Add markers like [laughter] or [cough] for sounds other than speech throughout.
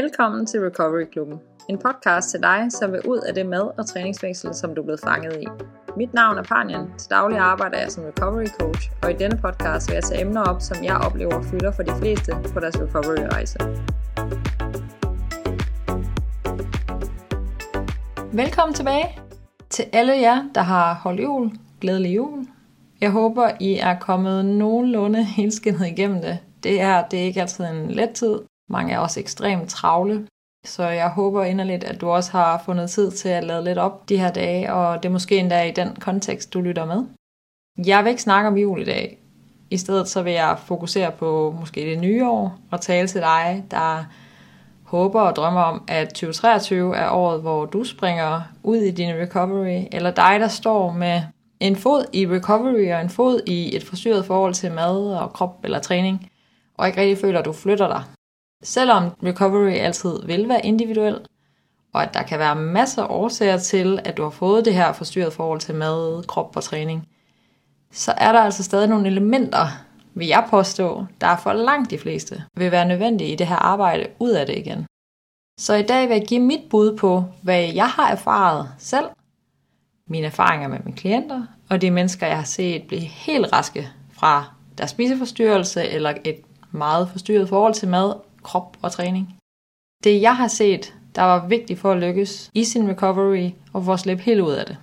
Velkommen til Recovery Klubben. En podcast til dig, som vil ud af det mad- og træningsfængsel, som du er blevet fanget i. Mit navn er Panjan. Til daglig arbejder jeg som recovery coach, og i denne podcast vil jeg tage emner op, som jeg oplever fylder for de fleste på deres recovery-rejse. Velkommen tilbage til alle jer, der har holdt jul. Glædelig jul. Jeg håber, I er kommet nogenlunde [laughs] helskindet igennem det. Det er, det er ikke altid en let tid. Mange er også ekstremt travle. Så jeg håber inderligt, at du også har fundet tid til at lade lidt op de her dage, og det er måske endda i den kontekst, du lytter med. Jeg vil ikke snakke om jul i dag. I stedet så vil jeg fokusere på måske det nye år, og tale til dig, der håber og drømmer om, at 2023 er året, hvor du springer ud i din recovery, eller dig, der står med en fod i recovery og en fod i et forstyrret forhold til mad og krop eller træning, og ikke rigtig føler, at du flytter dig. Selvom recovery altid vil være individuel, og at der kan være masser af årsager til, at du har fået det her forstyrret forhold til mad, krop og træning, så er der altså stadig nogle elementer, vil jeg påstå, der er for langt de fleste, vil være nødvendige i det her arbejde ud af det igen. Så i dag vil jeg give mit bud på, hvad jeg har erfaret selv, mine erfaringer med mine klienter, og de mennesker, jeg har set blive helt raske fra deres spiseforstyrrelse eller et meget forstyrret forhold til mad, krop og træning. Det jeg har set, der var vigtigt for at lykkes i sin recovery og for at slippe helt ud af det.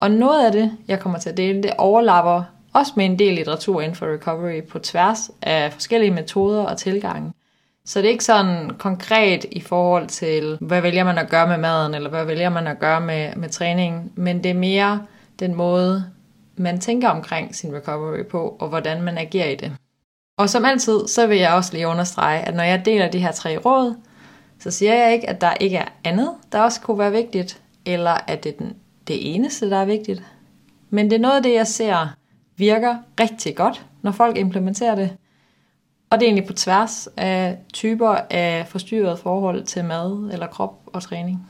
Og noget af det, jeg kommer til at dele, det overlapper også med en del litteratur inden for recovery på tværs af forskellige metoder og tilgange. Så det er ikke sådan konkret i forhold til, hvad vælger man at gøre med maden, eller hvad vælger man at gøre med, med træningen, men det er mere den måde, man tænker omkring sin recovery på, og hvordan man agerer i det. Og som altid, så vil jeg også lige understrege, at når jeg deler de her tre råd, så siger jeg ikke, at der ikke er andet, der også kunne være vigtigt, eller at det er den, det eneste, der er vigtigt. Men det er noget af det, jeg ser virker rigtig godt, når folk implementerer det. Og det er egentlig på tværs af typer af forstyrret forhold til mad eller krop og træning.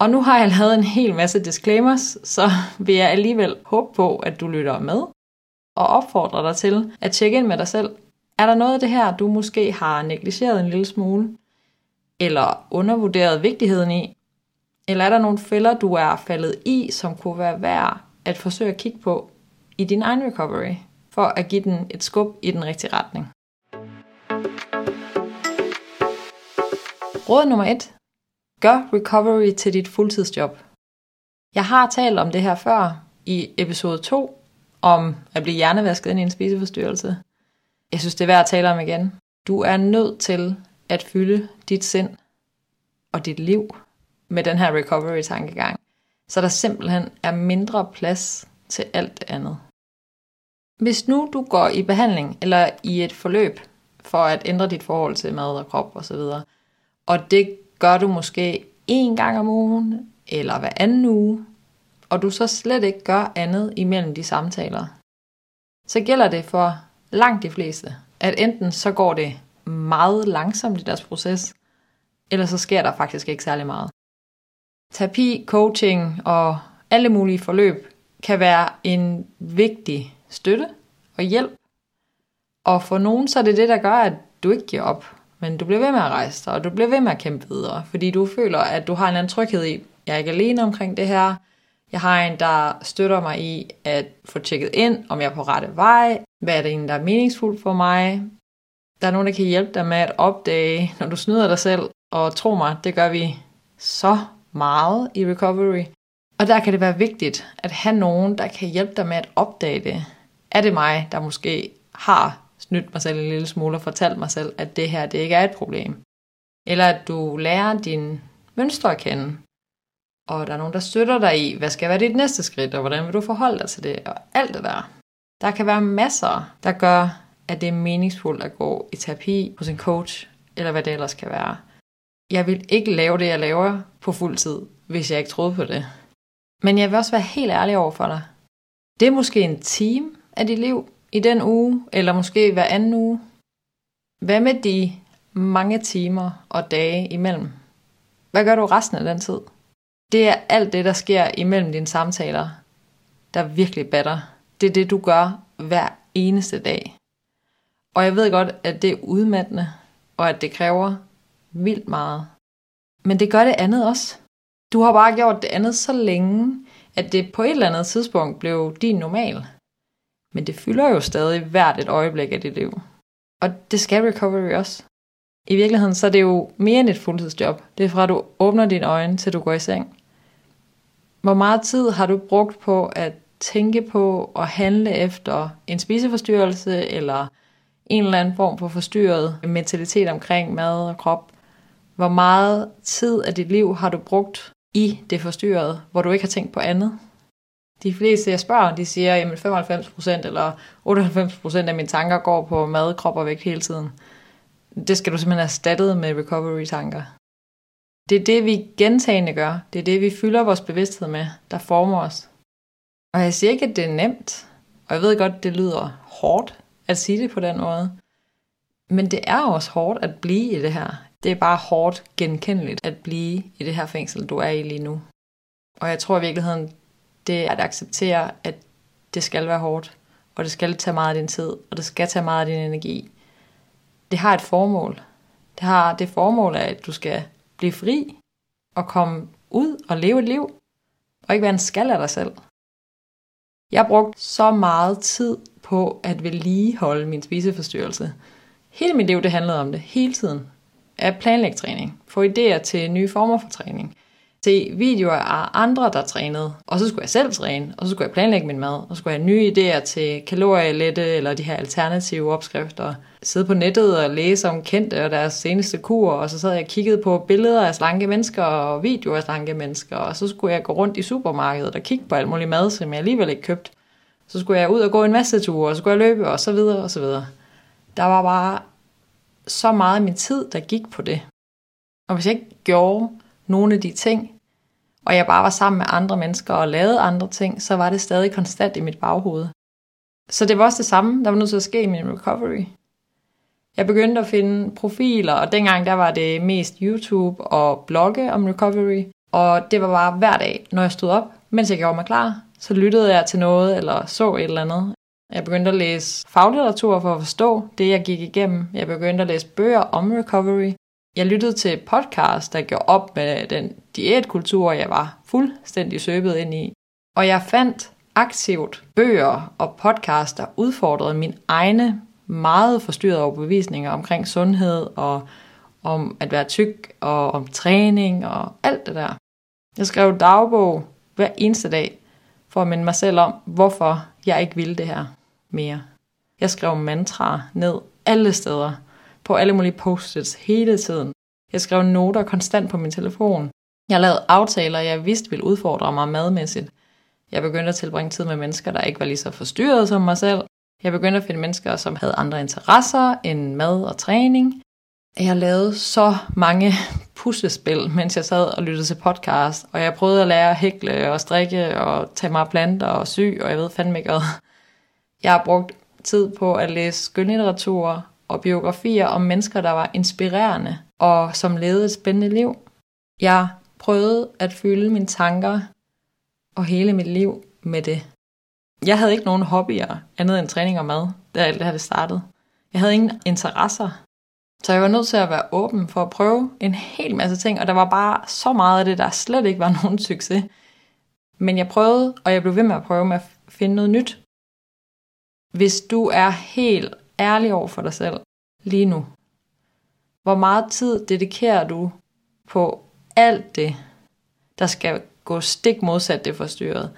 Og nu har jeg lavet en hel masse disclaimers, så vil jeg alligevel håbe på, at du lytter med og opfordrer dig til at tjekke ind med dig selv. Er der noget af det her, du måske har negligeret en lille smule, eller undervurderet vigtigheden i? Eller er der nogle fælder, du er faldet i, som kunne være værd at forsøge at kigge på i din egen recovery, for at give den et skub i den rigtige retning? Råd nummer 1. Gør recovery til dit fuldtidsjob. Jeg har talt om det her før i episode 2 om at blive hjernevasket ind i en spiseforstyrrelse. Jeg synes, det er værd at tale om igen. Du er nødt til at fylde dit sind og dit liv med den her recovery-tankegang, så der simpelthen er mindre plads til alt det andet. Hvis nu du går i behandling eller i et forløb for at ændre dit forhold til mad og krop osv., og, og det gør du måske en gang om ugen, eller hver anden uge, og du så slet ikke gør andet imellem de samtaler, så gælder det for langt de fleste, at enten så går det meget langsomt i deres proces, eller så sker der faktisk ikke særlig meget. Terapi, coaching og alle mulige forløb kan være en vigtig støtte og hjælp. Og for nogen så er det det, der gør, at du ikke giver op, men du bliver ved med at rejse dig, og du bliver ved med at kæmpe videre, fordi du føler, at du har en eller anden tryghed i, jeg er ikke alene omkring det her, jeg har en, der støtter mig i at få tjekket ind, om jeg er på rette vej. Hvad er det en, der er meningsfuldt for mig? Der er nogen, der kan hjælpe dig med at opdage, når du snyder dig selv. Og tro mig, det gør vi så meget i recovery. Og der kan det være vigtigt at have nogen, der kan hjælpe dig med at opdage det. Er det mig, der måske har snydt mig selv en lille smule og fortalt mig selv, at det her det ikke er et problem? Eller at du lærer din mønstre at kende og der er nogen, der støtter dig i, hvad skal være dit næste skridt, og hvordan vil du forholde dig til det, og alt det der. Der kan være masser, der gør, at det er meningsfuldt at gå i terapi hos en coach, eller hvad det ellers kan være. Jeg vil ikke lave det, jeg laver på fuld tid, hvis jeg ikke troede på det. Men jeg vil også være helt ærlig over for dig. Det er måske en time af dit liv i den uge, eller måske hver anden uge. Hvad med de mange timer og dage imellem? Hvad gør du resten af den tid? Det er alt det, der sker imellem dine samtaler, der virkelig batter. Det er det, du gør hver eneste dag. Og jeg ved godt, at det er udmattende, og at det kræver vildt meget. Men det gør det andet også. Du har bare gjort det andet så længe, at det på et eller andet tidspunkt blev din normal. Men det fylder jo stadig hvert et øjeblik af dit liv. Og det skal recovery også. I virkeligheden så er det jo mere end et fuldtidsjob. Det er fra du åbner dine øjne til du går i seng. Hvor meget tid har du brugt på at tænke på og handle efter en spiseforstyrrelse eller en eller anden form for forstyrret mentalitet omkring mad og krop? Hvor meget tid af dit liv har du brugt i det forstyrrede, hvor du ikke har tænkt på andet? De fleste, jeg spørger, de siger, at 95% eller 98% af mine tanker går på mad, krop og vægt hele tiden. Det skal du simpelthen erstattet med recovery-tanker. Det er det, vi gentagende gør. Det er det, vi fylder vores bevidsthed med, der former os. Og jeg siger ikke, at det er nemt. Og jeg ved godt, det lyder hårdt at sige det på den måde. Men det er også hårdt at blive i det her. Det er bare hårdt genkendeligt at blive i det her fængsel, du er i lige nu. Og jeg tror i virkeligheden, det er at acceptere, at det skal være hårdt, og det skal tage meget af din tid, og det skal tage meget af din energi. Det har et formål. Det har det formål af, at du skal blive fri og komme ud og leve et liv, og ikke være en skal af dig selv. Jeg brugte så meget tid på at vedligeholde min spiseforstyrrelse. Hele mit liv det handlede om det, hele tiden. At planlægge træning, få idéer til nye former for træning, se videoer af andre, der trænede, og så skulle jeg selv træne, og så skulle jeg planlægge min mad, og så skulle jeg have nye idéer til kalorielette eller de her alternative opskrifter. Sidde på nettet og læse om kendte og deres seneste kur, og så sad jeg og kiggede på billeder af slanke mennesker og videoer af slanke mennesker, og så skulle jeg gå rundt i supermarkedet og kigge på alt muligt mad, som jeg alligevel ikke købte. Så skulle jeg ud og gå en masse ture, og så skulle jeg løbe, og så videre, og så videre. Der var bare så meget af min tid, der gik på det. Og hvis jeg ikke gjorde nogle af de ting, og jeg bare var sammen med andre mennesker og lavede andre ting, så var det stadig konstant i mit baghoved. Så det var også det samme, der var nødt til at ske i min recovery. Jeg begyndte at finde profiler, og dengang der var det mest YouTube og blogge om recovery. Og det var bare hver dag, når jeg stod op, mens jeg gjorde mig klar, så lyttede jeg til noget eller så et eller andet. Jeg begyndte at læse faglitteratur for at forstå det, jeg gik igennem. Jeg begyndte at læse bøger om recovery. Jeg lyttede til podcast, der gjorde op med den diætkultur, jeg var fuldstændig søbet ind i. Og jeg fandt aktivt bøger og podcast, der udfordrede mine egne meget forstyrrede overbevisninger omkring sundhed og om at være tyk og om træning og alt det der. Jeg skrev dagbog hver eneste dag for at minde mig selv om, hvorfor jeg ikke ville det her mere. Jeg skrev mantra ned alle steder, på alle mulige post-its hele tiden. Jeg skrev noter konstant på min telefon. Jeg lavede aftaler, jeg vidste ville udfordre mig madmæssigt. Jeg begyndte at tilbringe tid med mennesker, der ikke var lige så forstyrret som mig selv. Jeg begyndte at finde mennesker, som havde andre interesser end mad og træning. Jeg lavede så mange [laughs] puslespil, mens jeg sad og lyttede til podcast, og jeg prøvede at lære at hækle og strikke og tage mig planter og sy, og jeg ved fandme ikke hvad. Jeg har brugt tid på at læse skønlitteratur og biografier om mennesker, der var inspirerende og som levede et spændende liv. Jeg prøvede at fylde mine tanker og hele mit liv med det. Jeg havde ikke nogen hobbyer andet end træning og mad, da alt det her det startede. Jeg havde ingen interesser. Så jeg var nødt til at være åben for at prøve en hel masse ting, og der var bare så meget af det, der slet ikke var [laughs] nogen succes. Men jeg prøvede, og jeg blev ved med at prøve med at finde noget nyt. Hvis du er helt ærlig over for dig selv lige nu, hvor meget tid dedikerer du på alt det, der skal gå stik modsat det forstyrret?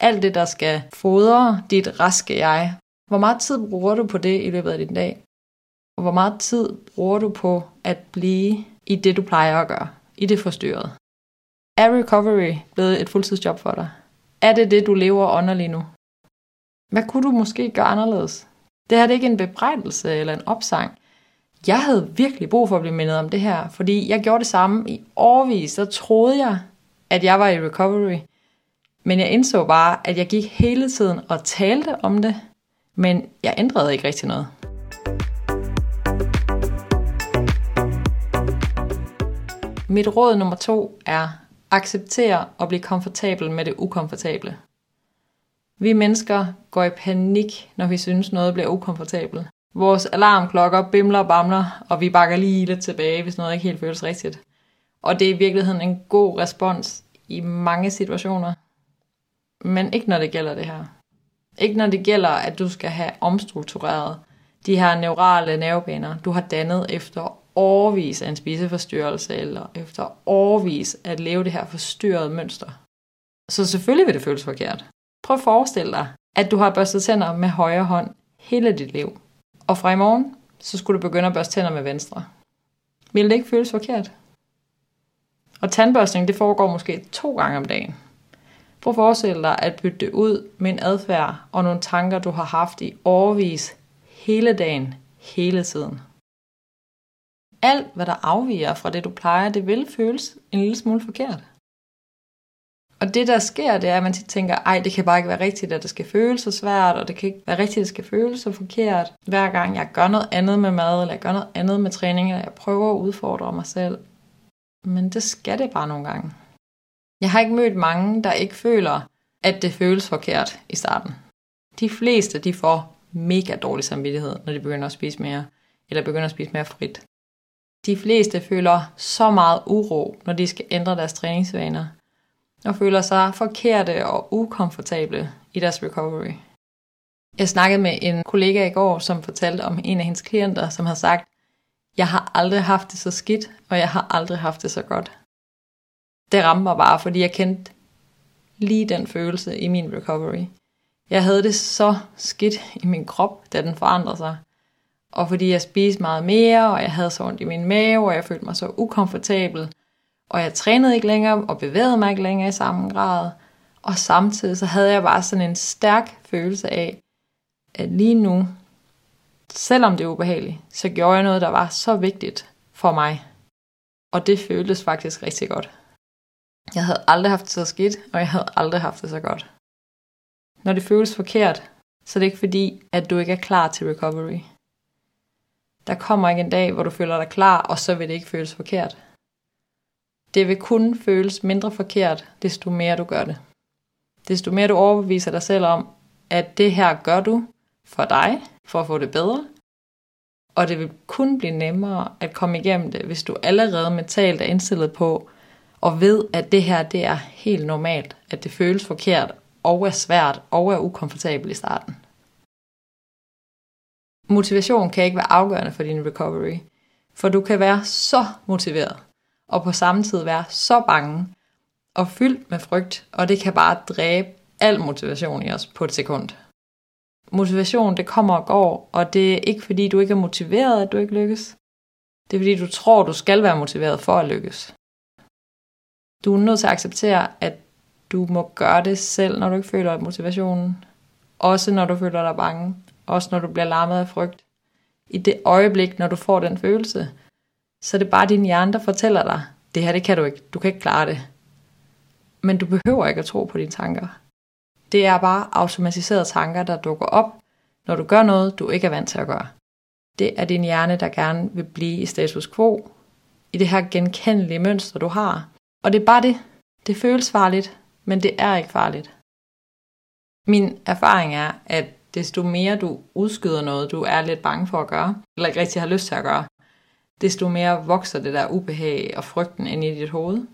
Alt det, der skal fodre dit raske jeg. Hvor meget tid bruger du på det i løbet af din dag? Og hvor meget tid bruger du på at blive i det, du plejer at gøre? I det forstyrret? Er recovery blevet et fuldtidsjob for dig? Er det det, du lever under lige nu? Hvad kunne du måske gøre anderledes? Det her det er ikke en bebrejdelse eller en opsang. Jeg havde virkelig brug for at blive mindet om det her, fordi jeg gjorde det samme i årvis. Så troede jeg, at jeg var i recovery. Men jeg indså bare, at jeg gik hele tiden og talte om det, men jeg ændrede ikke rigtig noget. Mit råd nummer to er, acceptere og blive komfortabel med det ukomfortable. Vi mennesker går i panik, når vi synes noget bliver ukomfortabelt. Vores alarmklokker bimler og bamler, og vi bakker lige lidt tilbage, hvis noget ikke helt føles rigtigt. Og det er i virkeligheden en god respons i mange situationer. Men ikke når det gælder det her. Ikke når det gælder, at du skal have omstruktureret de her neurale nervebaner, du har dannet efter årvis af en spiseforstyrrelse, eller efter årvis at leve det her forstyrrede mønster. Så selvfølgelig vil det føles forkert. Prøv at forestille dig, at du har børstet tænder med højre hånd hele dit liv. Og fra i morgen, så skulle du begynde at børste tænder med venstre. Vil det ikke føles forkert? Og tandbørstning, det foregår måske to gange om dagen. Prøv at forestille dig at bytte det ud med en adfærd og nogle tanker, du har haft i overvis hele dagen, hele tiden. Alt, hvad der afviger fra det, du plejer, det vil føles en lille smule forkert. Og det, der sker, det er, at man tit tænker, ej, det kan bare ikke være rigtigt, at det skal føles så svært, og det kan ikke være rigtigt, at det skal føles så forkert. Hver gang jeg gør noget andet med mad, eller jeg gør noget andet med træning, eller jeg prøver at udfordre mig selv. Men det skal det bare nogle gange. Jeg har ikke mødt mange, der ikke føler, at det føles forkert i starten. De fleste, de får mega dårlig samvittighed, når de begynder at spise mere, eller begynder at spise mere frit. De fleste føler så meget uro, når de skal ændre deres træningsvaner, og føler sig forkerte og ukomfortable i deres recovery. Jeg snakkede med en kollega i går, som fortalte om en af hendes klienter, som har sagt, jeg har aldrig haft det så skidt, og jeg har aldrig haft det så godt. Det ramte mig bare, fordi jeg kendte lige den følelse i min recovery. Jeg havde det så skidt i min krop, da den forandrede sig. Og fordi jeg spiste meget mere, og jeg havde så ondt i min mave, og jeg følte mig så ukomfortabel, og jeg trænede ikke længere, og bevægede mig ikke længere i samme grad. Og samtidig så havde jeg bare sådan en stærk følelse af, at lige nu, selvom det er ubehageligt, så gjorde jeg noget, der var så vigtigt for mig. Og det føltes faktisk rigtig godt. Jeg havde aldrig haft det så skidt, og jeg havde aldrig haft det så godt. Når det føles forkert, så er det ikke fordi, at du ikke er klar til recovery. Der kommer ikke en dag, hvor du føler dig klar, og så vil det ikke føles forkert. Det vil kun føles mindre forkert, desto mere du gør det. Desto mere du overbeviser dig selv om, at det her gør du for dig, for at få det bedre. Og det vil kun blive nemmere at komme igennem det, hvis du allerede mentalt er indstillet på, og ved, at det her det er helt normalt, at det føles forkert, og er svært, og er ukomfortabelt i starten. Motivation kan ikke være afgørende for din recovery, for du kan være så motiveret, og på samme tid være så bange og fyldt med frygt, og det kan bare dræbe al motivation i os på et sekund. Motivation, det kommer og går, og det er ikke fordi, du ikke er motiveret, at du ikke lykkes. Det er fordi, du tror, du skal være motiveret for at lykkes. Du er nødt til at acceptere, at du må gøre det selv, når du ikke føler motivationen. Også når du føler dig bange. Også når du bliver larmet af frygt. I det øjeblik, når du får den følelse, så er det bare din hjerne, der fortæller dig, det her, det kan du ikke. Du kan ikke klare det. Men du behøver ikke at tro på dine tanker. Det er bare automatiserede tanker, der dukker op, når du gør noget, du ikke er vant til at gøre. Det er din hjerne, der gerne vil blive i status quo, i det her genkendelige mønster, du har. Og det er bare det. Det føles farligt, men det er ikke farligt. Min erfaring er, at desto mere du udskyder noget, du er lidt bange for at gøre, eller ikke rigtig har lyst til at gøre, desto mere vokser det der ubehag og frygten ind i dit hoved.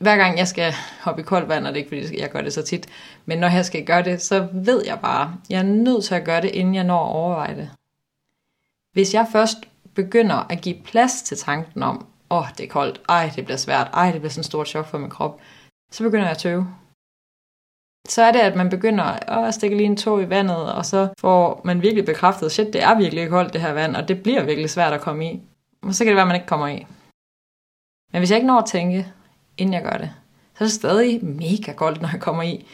Hver gang jeg skal hoppe i koldt vand, og det er ikke fordi jeg gør det så tit, men når jeg skal gøre det, så ved jeg bare, jeg er nødt til at gøre det, inden jeg når at overveje det. Hvis jeg først begynder at give plads til tanken om, åh, oh, det er koldt, ej, det bliver svært, ej, det bliver sådan et stort chok for min krop, så begynder jeg at tøve. Så er det, at man begynder at stikke lige en tog i vandet, og så får man virkelig bekræftet, shit, det er virkelig koldt det her vand, og det bliver virkelig svært at komme i. Og så kan det være, at man ikke kommer i. Men hvis jeg ikke når at tænke, inden jeg gør det, så er det stadig mega koldt, når jeg kommer i.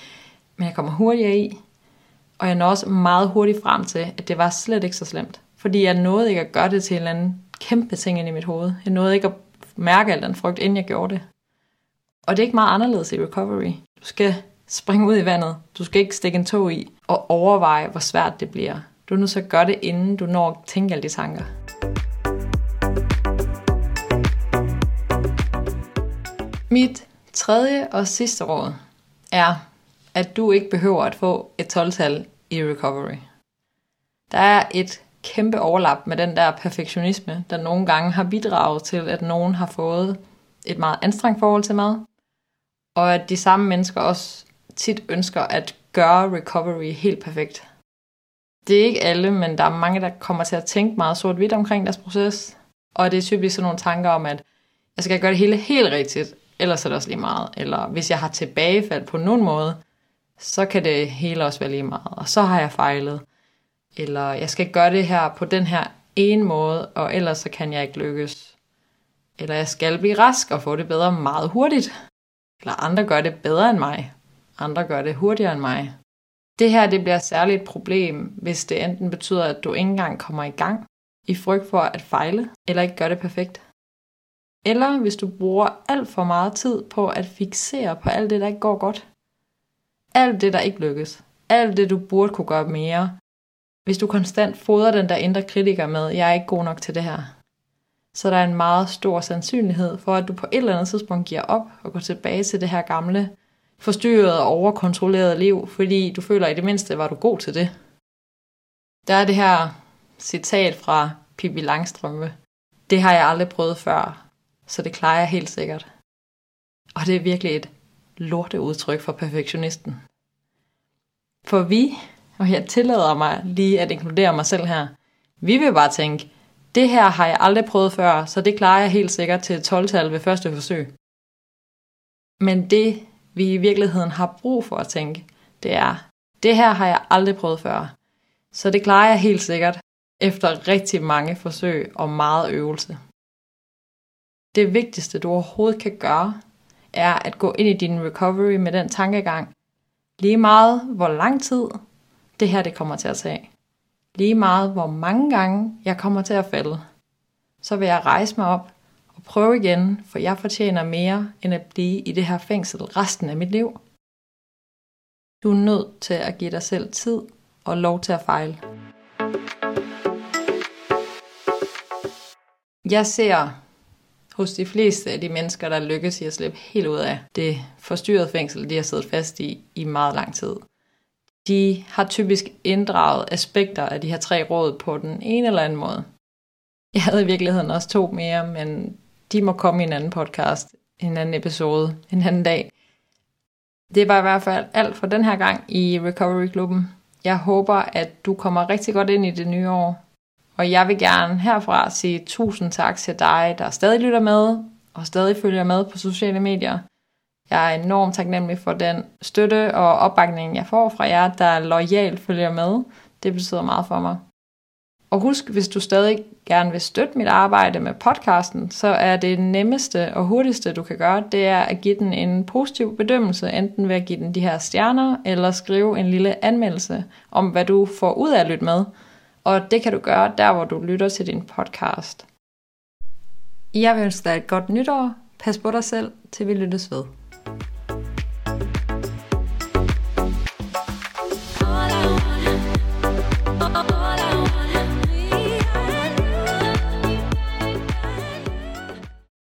Men jeg kommer hurtigere i, og jeg når også meget hurtigt frem til, at det var slet ikke så slemt. Fordi jeg nåede ikke at gøre det til en eller anden kæmpe ting ind i mit hoved. Jeg nåede ikke at mærke al den frygt, inden jeg gjorde det. Og det er ikke meget anderledes i recovery. Du skal springe ud i vandet. Du skal ikke stikke en tog i og overveje, hvor svært det bliver. Du er nødt til at gøre det, inden du når at tænke alle de tanker. Mit tredje og sidste råd er, at du ikke behøver at få et 12-tal i recovery. Der er et kæmpe overlap med den der perfektionisme, der nogle gange har bidraget til, at nogen har fået et meget anstrengt forhold til mad, og at de samme mennesker også tit ønsker at gøre recovery helt perfekt. Det er ikke alle, men der er mange, der kommer til at tænke meget sort-hvidt omkring deres proces, og det er typisk sådan nogle tanker om, at jeg skal gøre det hele helt rigtigt, ellers er det også lige meget. Eller hvis jeg har tilbagefald på nogen måde, så kan det hele også være lige meget, og så har jeg fejlet. Eller jeg skal gøre det her på den her ene måde, og ellers så kan jeg ikke lykkes. Eller jeg skal blive rask og få det bedre meget hurtigt. Eller andre gør det bedre end mig. Andre gør det hurtigere end mig. Det her det bliver særligt et problem, hvis det enten betyder, at du ikke engang kommer i gang, i frygt for at fejle, eller ikke gør det perfekt. Eller hvis du bruger alt for meget tid på at fixere på alt det, der ikke går godt. Alt det, der ikke lykkes. Alt det, du burde kunne gøre mere. Hvis du konstant fodrer den der indre kritiker med, jeg er ikke god nok til det her, så der er en meget stor sandsynlighed for, at du på et eller andet tidspunkt giver op og går tilbage til det her gamle, forstyrrede og overkontrollerede liv, fordi du føler i det mindste, var du god til det. Der er det her citat fra Pippi Langstrømpe. Det har jeg aldrig prøvet før, så det klarer jeg helt sikkert. Og det er virkelig et lorteudtryk for perfektionisten. For vi, og jeg tillader mig lige at inkludere mig selv her, vi vil bare tænke, det her har jeg aldrig prøvet før, så det klarer jeg helt sikkert til 12-tal ved første forsøg. Men det, vi i virkeligheden har brug for at tænke, det er, det her har jeg aldrig prøvet før, så det klarer jeg helt sikkert efter rigtig mange forsøg og meget øvelse. Det vigtigste, du overhovedet kan gøre, er at gå ind i din recovery med den tankegang, lige meget hvor lang tid det her det kommer til at tage. Lige meget hvor mange gange jeg kommer til at falde. Så vil jeg rejse mig op og prøve igen, for jeg fortjener mere end at blive i det her fængsel resten af mit liv. Du er nødt til at give dig selv tid og lov til at fejle. Jeg ser hos de fleste af de mennesker, der lykkes i at slippe helt ud af det forstyrrede fængsel, de har siddet fast i i meget lang tid. De har typisk inddraget aspekter af de her tre råd på den ene eller anden måde. Jeg havde i virkeligheden også to mere, men de må komme i en anden podcast, en anden episode, en anden dag. Det var i hvert fald alt for den her gang i Recovery Klubben. Jeg håber, at du kommer rigtig godt ind i det nye år. Og jeg vil gerne herfra sige tusind tak til dig, der stadig lytter med, og stadig følger med på sociale medier. Jeg er enormt taknemmelig for den støtte og opbakning, jeg får fra jer, der lojalt følger med. Det betyder meget for mig. Og husk, hvis du stadig gerne vil støtte mit arbejde med podcasten, så er det nemmeste og hurtigste, du kan gøre, det er at give den en positiv bedømmelse, enten ved at give den de her stjerner, eller skrive en lille anmeldelse om, hvad du får ud af at lytte med. Og det kan du gøre der, hvor du lytter til din podcast. Jeg vil ønske dig et godt nytår. Pas på dig selv, til vi lyttes ved.